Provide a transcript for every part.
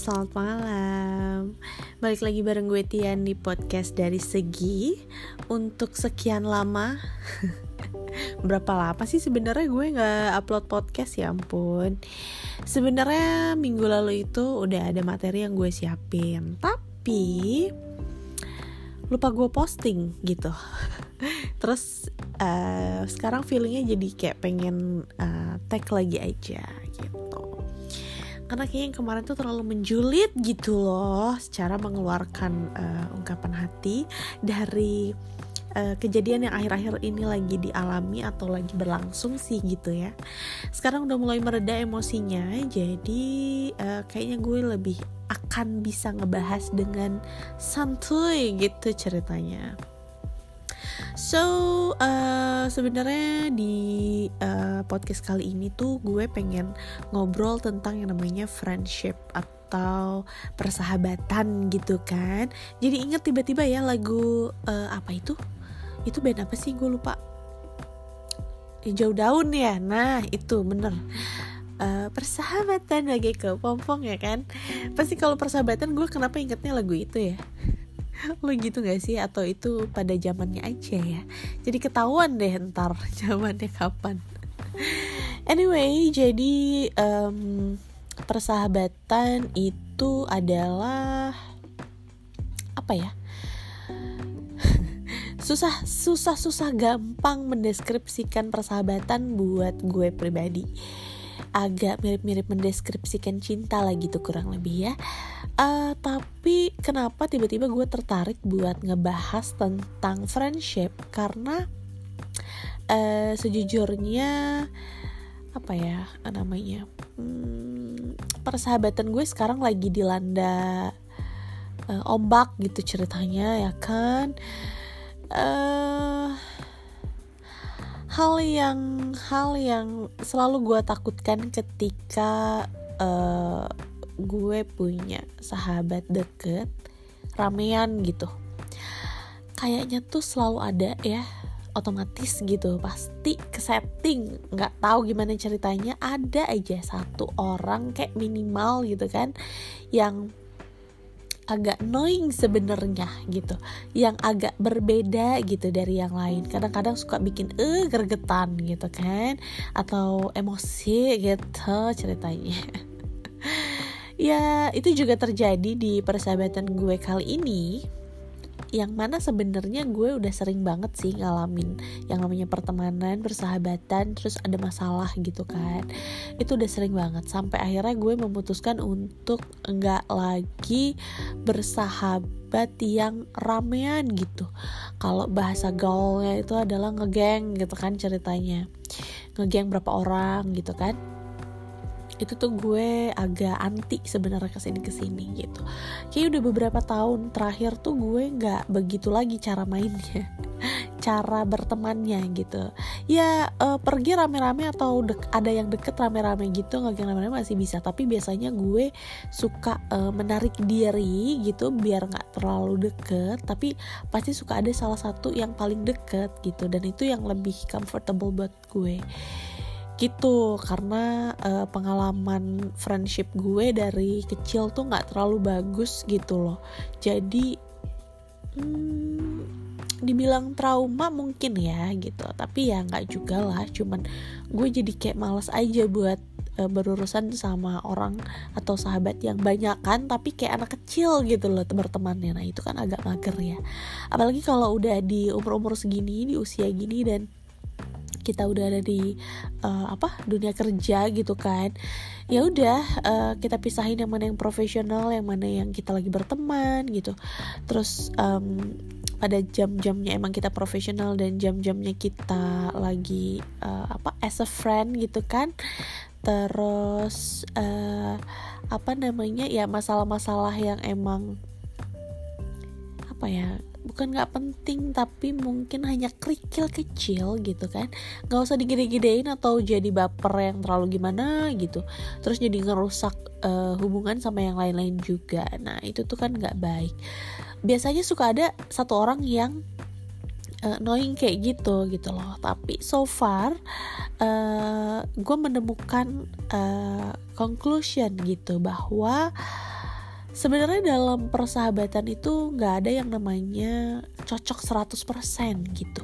selamat malam. Balik lagi bareng gue Tian di podcast dari Segi. Untuk sekian lama Berapa lama sih sebenarnya gue gak upload podcast? Ya ampun. Sebenarnya minggu lalu itu udah ada materi yang gue siapin. Tapi lupa gue posting gitu. Terus uh, sekarang feelingnya jadi kayak pengen uh, tag lagi aja gitu karena kayaknya yang kemarin tuh terlalu menjulit gitu loh secara mengeluarkan uh, ungkapan hati dari uh, kejadian yang akhir-akhir ini lagi dialami atau lagi berlangsung sih gitu ya. Sekarang udah mulai mereda emosinya jadi uh, kayaknya gue lebih akan bisa ngebahas dengan santuy gitu ceritanya So uh, sebenarnya di uh, podcast kali ini tuh gue pengen ngobrol tentang yang namanya friendship atau persahabatan gitu kan. Jadi inget tiba-tiba ya lagu uh, apa itu? Itu band apa sih gue lupa. Jauh daun ya. Nah itu bener. Uh, persahabatan lagi ke pompong ya kan pasti kalau persahabatan gue kenapa ingetnya lagu itu ya lo gitu gak sih? Atau itu pada zamannya aja ya? Jadi ketahuan deh ntar zamannya kapan. Anyway jadi um, persahabatan itu adalah apa ya? Susah susah susah gampang mendeskripsikan persahabatan buat gue pribadi agak mirip-mirip mendeskripsikan cinta lah gitu kurang lebih ya. Uh, tapi kenapa tiba-tiba gue tertarik buat ngebahas tentang friendship? Karena uh, sejujurnya apa ya namanya hmm, persahabatan gue sekarang lagi dilanda uh, ombak gitu ceritanya ya kan hal yang hal yang selalu gue takutkan ketika uh, gue punya sahabat deket ramean gitu. Kayaknya tuh selalu ada ya otomatis gitu. Pasti ke setting nggak tahu gimana ceritanya. Ada aja satu orang kayak minimal gitu kan yang agak annoying sebenarnya gitu. Yang agak berbeda gitu dari yang lain. Kadang-kadang suka bikin eh gergetan gitu kan. Atau emosi gitu ceritanya. Ya itu juga terjadi di persahabatan gue kali ini yang mana sebenarnya gue udah sering banget sih ngalamin yang namanya pertemanan, persahabatan, terus ada masalah gitu kan. Itu udah sering banget sampai akhirnya gue memutuskan untuk nggak lagi bersahabat yang ramean gitu. Kalau bahasa gaulnya itu adalah ngegeng gitu kan ceritanya. Ngegeng berapa orang gitu kan itu tuh gue agak anti sebenarnya ke sini ke sini gitu. Kayak udah beberapa tahun terakhir tuh gue nggak begitu lagi cara mainnya cara bertemannya gitu. Ya uh, pergi rame-rame atau ada yang deket rame-rame gitu nggak rame-rame masih bisa. Tapi biasanya gue suka uh, menarik diri gitu biar nggak terlalu deket. Tapi pasti suka ada salah satu yang paling deket gitu dan itu yang lebih comfortable buat gue gitu. Karena uh, pengalaman friendship gue dari kecil tuh nggak terlalu bagus gitu loh. Jadi hmm, dibilang trauma mungkin ya gitu. Tapi ya nggak juga lah. Cuman gue jadi kayak males aja buat uh, berurusan sama orang atau sahabat yang banyak kan tapi kayak anak kecil gitu loh bertemannya. Nah itu kan agak mager ya. Apalagi kalau udah di umur umur segini di usia gini dan kita udah ada di uh, apa dunia kerja gitu kan. Ya udah uh, kita pisahin yang mana yang profesional yang mana yang kita lagi berteman gitu. Terus um, pada jam-jamnya emang kita profesional dan jam-jamnya kita lagi uh, apa as a friend gitu kan. Terus uh, apa namanya ya masalah-masalah yang emang apa ya bukan nggak penting tapi mungkin hanya kerikil kecil gitu kan. Nggak usah digede-gedein atau jadi baper yang terlalu gimana gitu. Terus jadi ngerusak uh, hubungan sama yang lain-lain juga. Nah itu tuh kan nggak baik. Biasanya suka ada satu orang yang uh, annoying kayak gitu gitu loh. Tapi so far uh, gue menemukan uh, conclusion gitu bahwa sebenarnya dalam persahabatan itu nggak ada yang namanya cocok 100% gitu.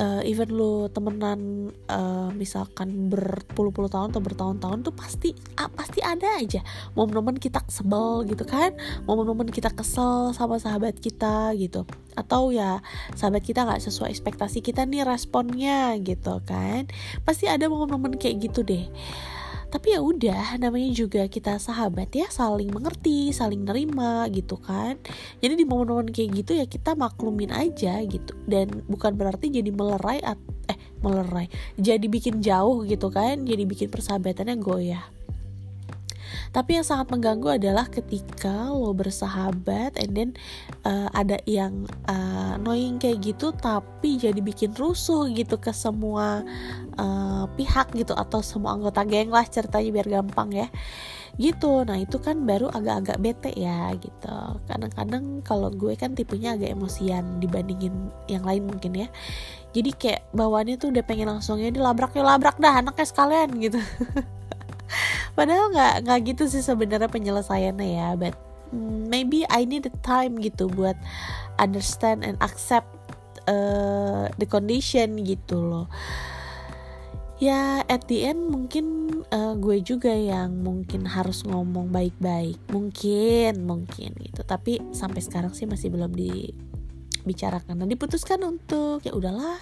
Uh, even lu temenan uh, misalkan berpuluh-puluh tahun atau bertahun-tahun tuh pasti ah, pasti ada aja. Momen-momen kita sebel gitu kan? Momen-momen kita kesel sama sahabat kita gitu. Atau ya sahabat kita nggak sesuai ekspektasi kita nih responnya gitu kan? Pasti ada momen-momen kayak gitu deh tapi ya udah namanya juga kita sahabat ya saling mengerti saling nerima gitu kan. Jadi di momen-momen kayak gitu ya kita maklumin aja gitu. Dan bukan berarti jadi melerai eh melerai jadi bikin jauh gitu kan jadi bikin persahabatannya goyah tapi yang sangat mengganggu adalah ketika lo bersahabat and then uh, ada yang uh, annoying kayak gitu tapi jadi bikin rusuh gitu ke semua uh, pihak gitu atau semua anggota geng lah ceritanya biar gampang ya. Gitu. Nah itu kan baru agak-agak bete ya gitu. Kadang-kadang kalau gue kan tipenya agak emosian dibandingin yang lain mungkin ya. Jadi kayak bawaannya tuh udah pengen langsungnya dilabrak ya labrak dah anaknya sekalian gitu padahal nggak nggak gitu sih sebenarnya penyelesaiannya ya but maybe I need the time gitu buat understand and accept uh, the condition gitu loh. Ya at the end mungkin uh, gue juga yang mungkin harus ngomong baik-baik. Mungkin mungkin gitu. Tapi sampai sekarang sih masih belum dibicarakan. Dan diputuskan untuk ya udahlah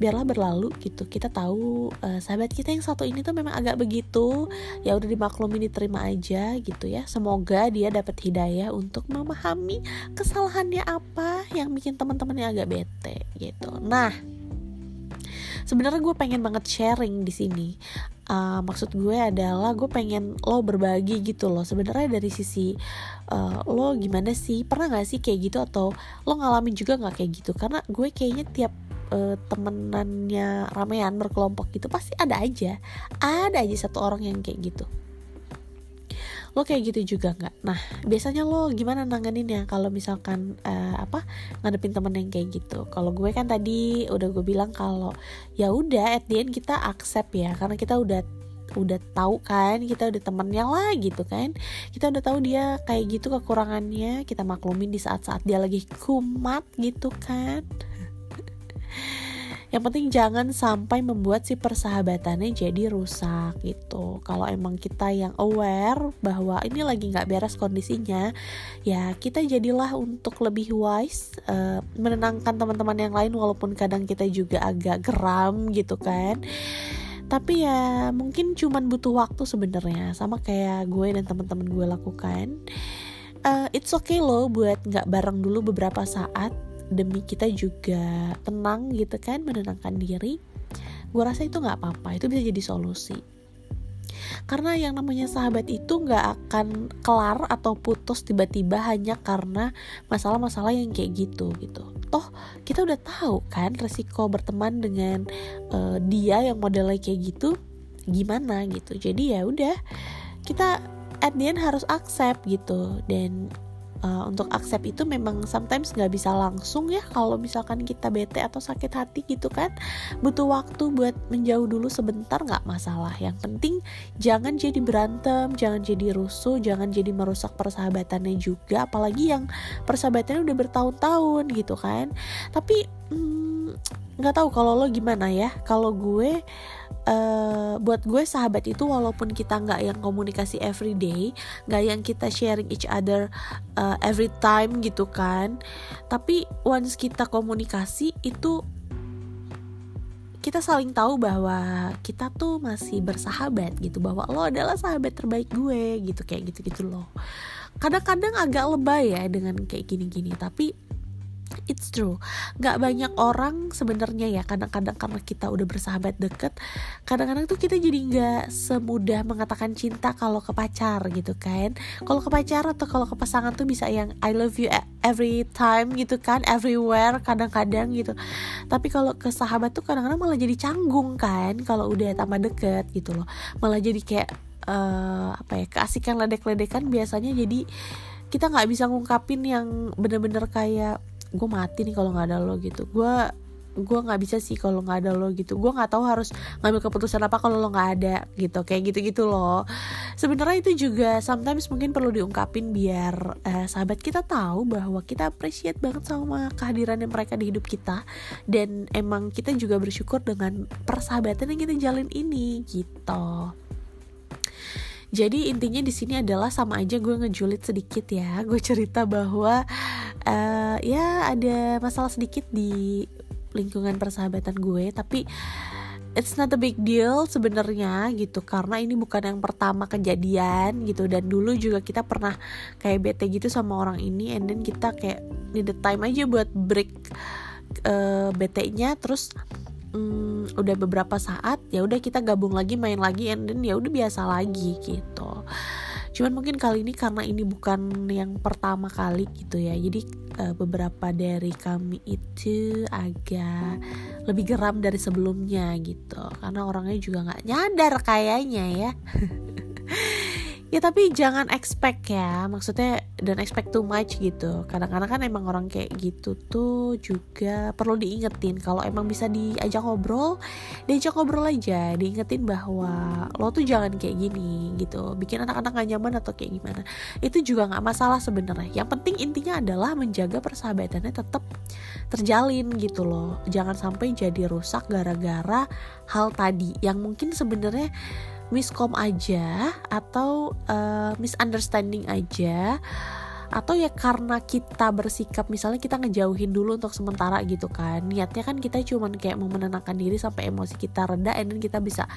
biarlah berlalu gitu. Kita tahu uh, sahabat kita yang satu ini tuh memang agak begitu. Ya udah dimaklumi diterima aja gitu ya. Semoga dia dapat hidayah untuk memahami kesalahannya apa yang bikin teman-temannya agak bete gitu. Nah sebenarnya gue pengen banget sharing di sini. Uh, maksud gue adalah gue pengen lo berbagi gitu loh. Sebenarnya dari sisi uh, lo gimana sih? Pernah gak sih kayak gitu? Atau lo ngalamin juga nggak kayak gitu? Karena gue kayaknya tiap uh, temenannya ramean berkelompok gitu pasti ada aja. Ada aja satu orang yang kayak gitu. Lo kayak gitu juga nggak? Nah biasanya lo gimana nanganin ya kalau misalkan uh, apa ngadepin temen yang kayak gitu? Kalau gue kan tadi udah gue bilang kalau ya udah at the end kita accept ya karena kita udah udah tahu kan kita udah temennya lah gitu kan. Kita udah tahu dia kayak gitu kekurangannya kita maklumin di saat-saat dia lagi kumat gitu kan yang penting jangan sampai membuat si persahabatannya jadi rusak gitu. Kalau emang kita yang aware bahwa ini lagi nggak beres kondisinya ya kita jadilah untuk lebih wise uh, menenangkan teman-teman yang lain walaupun kadang kita juga agak geram gitu kan. Tapi ya mungkin cuman butuh waktu sebenarnya sama kayak gue dan teman-teman gue lakukan. Uh, it's okay loh buat nggak bareng dulu beberapa saat demi kita juga tenang gitu kan menenangkan diri gue rasa itu nggak apa-apa. Itu bisa jadi solusi. Karena yang namanya sahabat itu nggak akan kelar atau putus tiba-tiba hanya karena masalah-masalah yang kayak gitu gitu. Toh kita udah tahu kan resiko berteman dengan uh, dia yang modelnya kayak gitu gimana gitu. Jadi ya udah kita at the end harus accept gitu. Dan uh, untuk accept itu memang sometimes nggak bisa langsung ya kalau misalkan kita bete atau sakit hati gitu kan. Butuh waktu buat menjauh dulu sebentar nggak masalah. Yang penting jangan jadi berantem jangan jadi rusuh jangan jadi merusak persahabatannya juga. Apalagi yang persahabatannya udah bertahun-tahun gitu kan. Tapi hmm, nggak tahu kalau lo gimana ya. Kalau gue uh, buat gue sahabat itu walaupun kita nggak yang komunikasi everyday nggak yang kita sharing each other uh, every time gitu kan. Tapi once kita komunikasi itu kita saling tahu bahwa kita tuh masih bersahabat gitu bahwa lo adalah sahabat terbaik gue gitu kayak gitu gitu loh. Kadang-kadang agak lebay ya dengan kayak gini-gini tapi it's true. Gak banyak orang sebenarnya ya kadang-kadang karena kita udah bersahabat deket kadang-kadang tuh kita jadi nggak semudah mengatakan cinta kalau ke pacar gitu kan. Kalau ke pacar atau kalau ke pasangan tuh bisa yang I love you every time gitu kan everywhere kadang-kadang gitu. Tapi kalau ke sahabat tuh kadang-kadang malah jadi canggung kan kalau udah tambah deket gitu loh. Malah jadi kayak uh, apa ya keasikan ledek-ledekan biasanya jadi kita nggak bisa ngungkapin yang bener-bener kayak gue mati nih kalau nggak ada lo gitu. Gue gue nggak bisa sih kalau nggak ada lo gitu. Gue nggak tahu harus ngambil keputusan apa kalau lo nggak ada gitu. Kayak gitu gitu loh sebenarnya itu juga sometimes mungkin perlu diungkapin biar uh, sahabat kita tahu bahwa kita appreciate banget sama kehadirannya mereka di hidup kita. Dan emang kita juga bersyukur dengan persahabatan yang kita jalin ini gitu jadi intinya di sini adalah sama aja gue ngejulit sedikit ya. Gue cerita bahwa uh, ya ada masalah sedikit di lingkungan persahabatan gue tapi it's not a big deal sebenarnya gitu. Karena ini bukan yang pertama kejadian gitu. Dan dulu juga kita pernah kayak bete gitu sama orang ini and then kita kayak need the time aja buat break uh, bete-nya. Terus um, udah beberapa saat ya udah kita gabung lagi main lagi and then ya udah biasa lagi gitu. Cuman mungkin kali ini karena ini bukan yang pertama kali gitu ya jadi uh, beberapa dari kami itu agak lebih geram dari sebelumnya gitu karena orangnya juga nggak nyadar kayaknya ya ya tapi jangan expect ya. Maksudnya dan expect too much gitu. Kadang-kadang kan emang orang kayak gitu tuh juga perlu diingetin. Kalau emang bisa diajak ngobrol diajak ngobrol aja. Diingetin bahwa lo tuh jangan kayak gini gitu. Bikin anak-anak gak nyaman atau kayak gimana. Itu juga nggak masalah sebenarnya. Yang penting intinya adalah menjaga persahabatannya tetap terjalin gitu loh. Jangan sampai jadi rusak gara-gara hal tadi yang mungkin sebenarnya miskom aja atau uh, misunderstanding aja atau ya karena kita bersikap misalnya kita ngejauhin dulu untuk sementara gitu kan niatnya kan kita cuman kayak mau menenangkan diri sampai emosi kita reda then kita bisa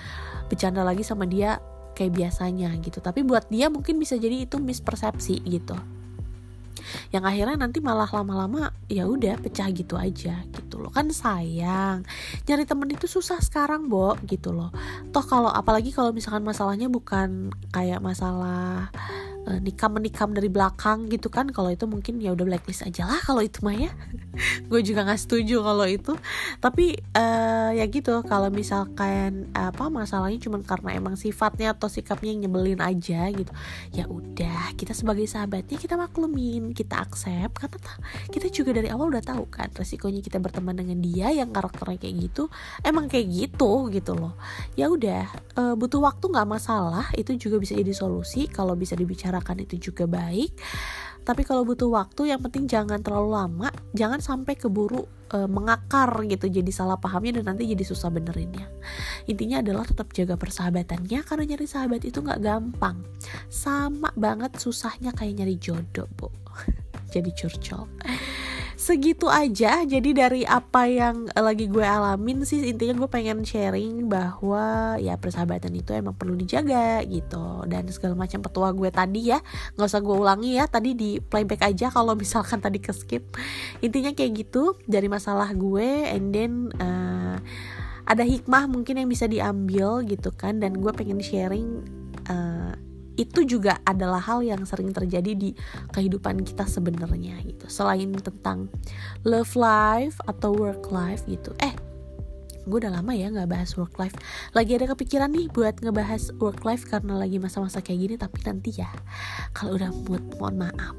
bercanda lagi sama dia kayak biasanya gitu. Tapi buat dia mungkin bisa jadi itu mispersepsi gitu yang akhirnya nanti malah lama-lama ya udah pecah gitu aja gitu loh. Kan sayang nyari temen itu susah sekarang bo gitu loh. Toh kalau apalagi kalau misalkan masalahnya bukan kayak masalah uh, nikam menikam dari belakang gitu kan. Kalau itu mungkin ya udah blacklist aja lah kalau itu mah ya. Gue juga nggak setuju kalau itu. Tapi uh, ya gitu kalau misalkan apa masalahnya cuma karena emang sifatnya atau sikapnya yang nyebelin aja gitu ya udah kita sebagai sahabatnya kita maklumin kita accept karena kita juga dari awal udah tahu kan resikonya kita berteman dengan dia yang karakternya kayak gitu emang kayak gitu gitu loh. Ya udah uh, butuh waktu nggak masalah itu juga bisa jadi solusi. Kalau bisa dibicarakan bicarakan itu juga baik. Tapi kalau butuh waktu yang penting jangan terlalu lama. Jangan sampai keburu e, mengakar gitu jadi salah pahamnya dan nanti jadi susah benerinnya. Intinya adalah tetap jaga persahabatannya karena nyari sahabat itu nggak gampang. Sama banget susahnya kayak nyari jodoh bu. Jadi curcol segitu aja. Jadi dari apa yang lagi gue alamin sih intinya gue pengen sharing bahwa ya persahabatan itu emang perlu dijaga gitu. Dan segala macam petua gue tadi ya nggak usah gue ulangi ya tadi di playback aja kalau misalkan tadi ke skip intinya kayak gitu dari masalah gue and then uh, ada hikmah mungkin yang bisa diambil gitu kan. Dan gue pengen sharing uh, itu juga adalah hal yang sering terjadi di kehidupan kita sebenarnya gitu. Selain tentang love life atau work life gitu. Eh gue udah lama ya nggak bahas work life. Lagi ada kepikiran nih buat ngebahas work life karena lagi masa-masa kayak gini tapi nanti ya kalau udah mood mohon maaf.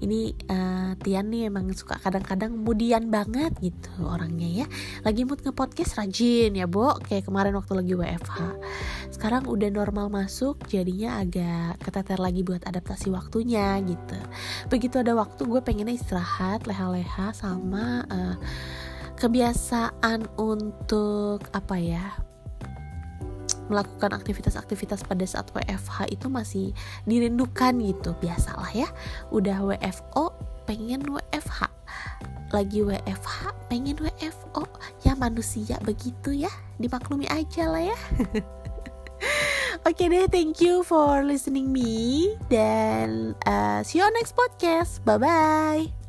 Ini uh, Tian nih emang suka kadang-kadang mudian banget gitu orangnya ya. Lagi mood nge-podcast rajin ya Bo. Kayak kemarin waktu lagi WFH sekarang udah normal masuk jadinya agak keteter lagi buat adaptasi waktunya gitu. Begitu ada waktu gue pengennya istirahat leha-leha sama uh, kebiasaan untuk apa ya melakukan aktivitas-aktivitas pada saat WFH itu masih dirindukan gitu. Biasalah ya udah WFO pengen WFH lagi WFH pengen WFO ya manusia begitu ya dimaklumi aja lah ya. Oke okay deh, thank you for listening me. Dan uh, see you on next podcast. Bye bye.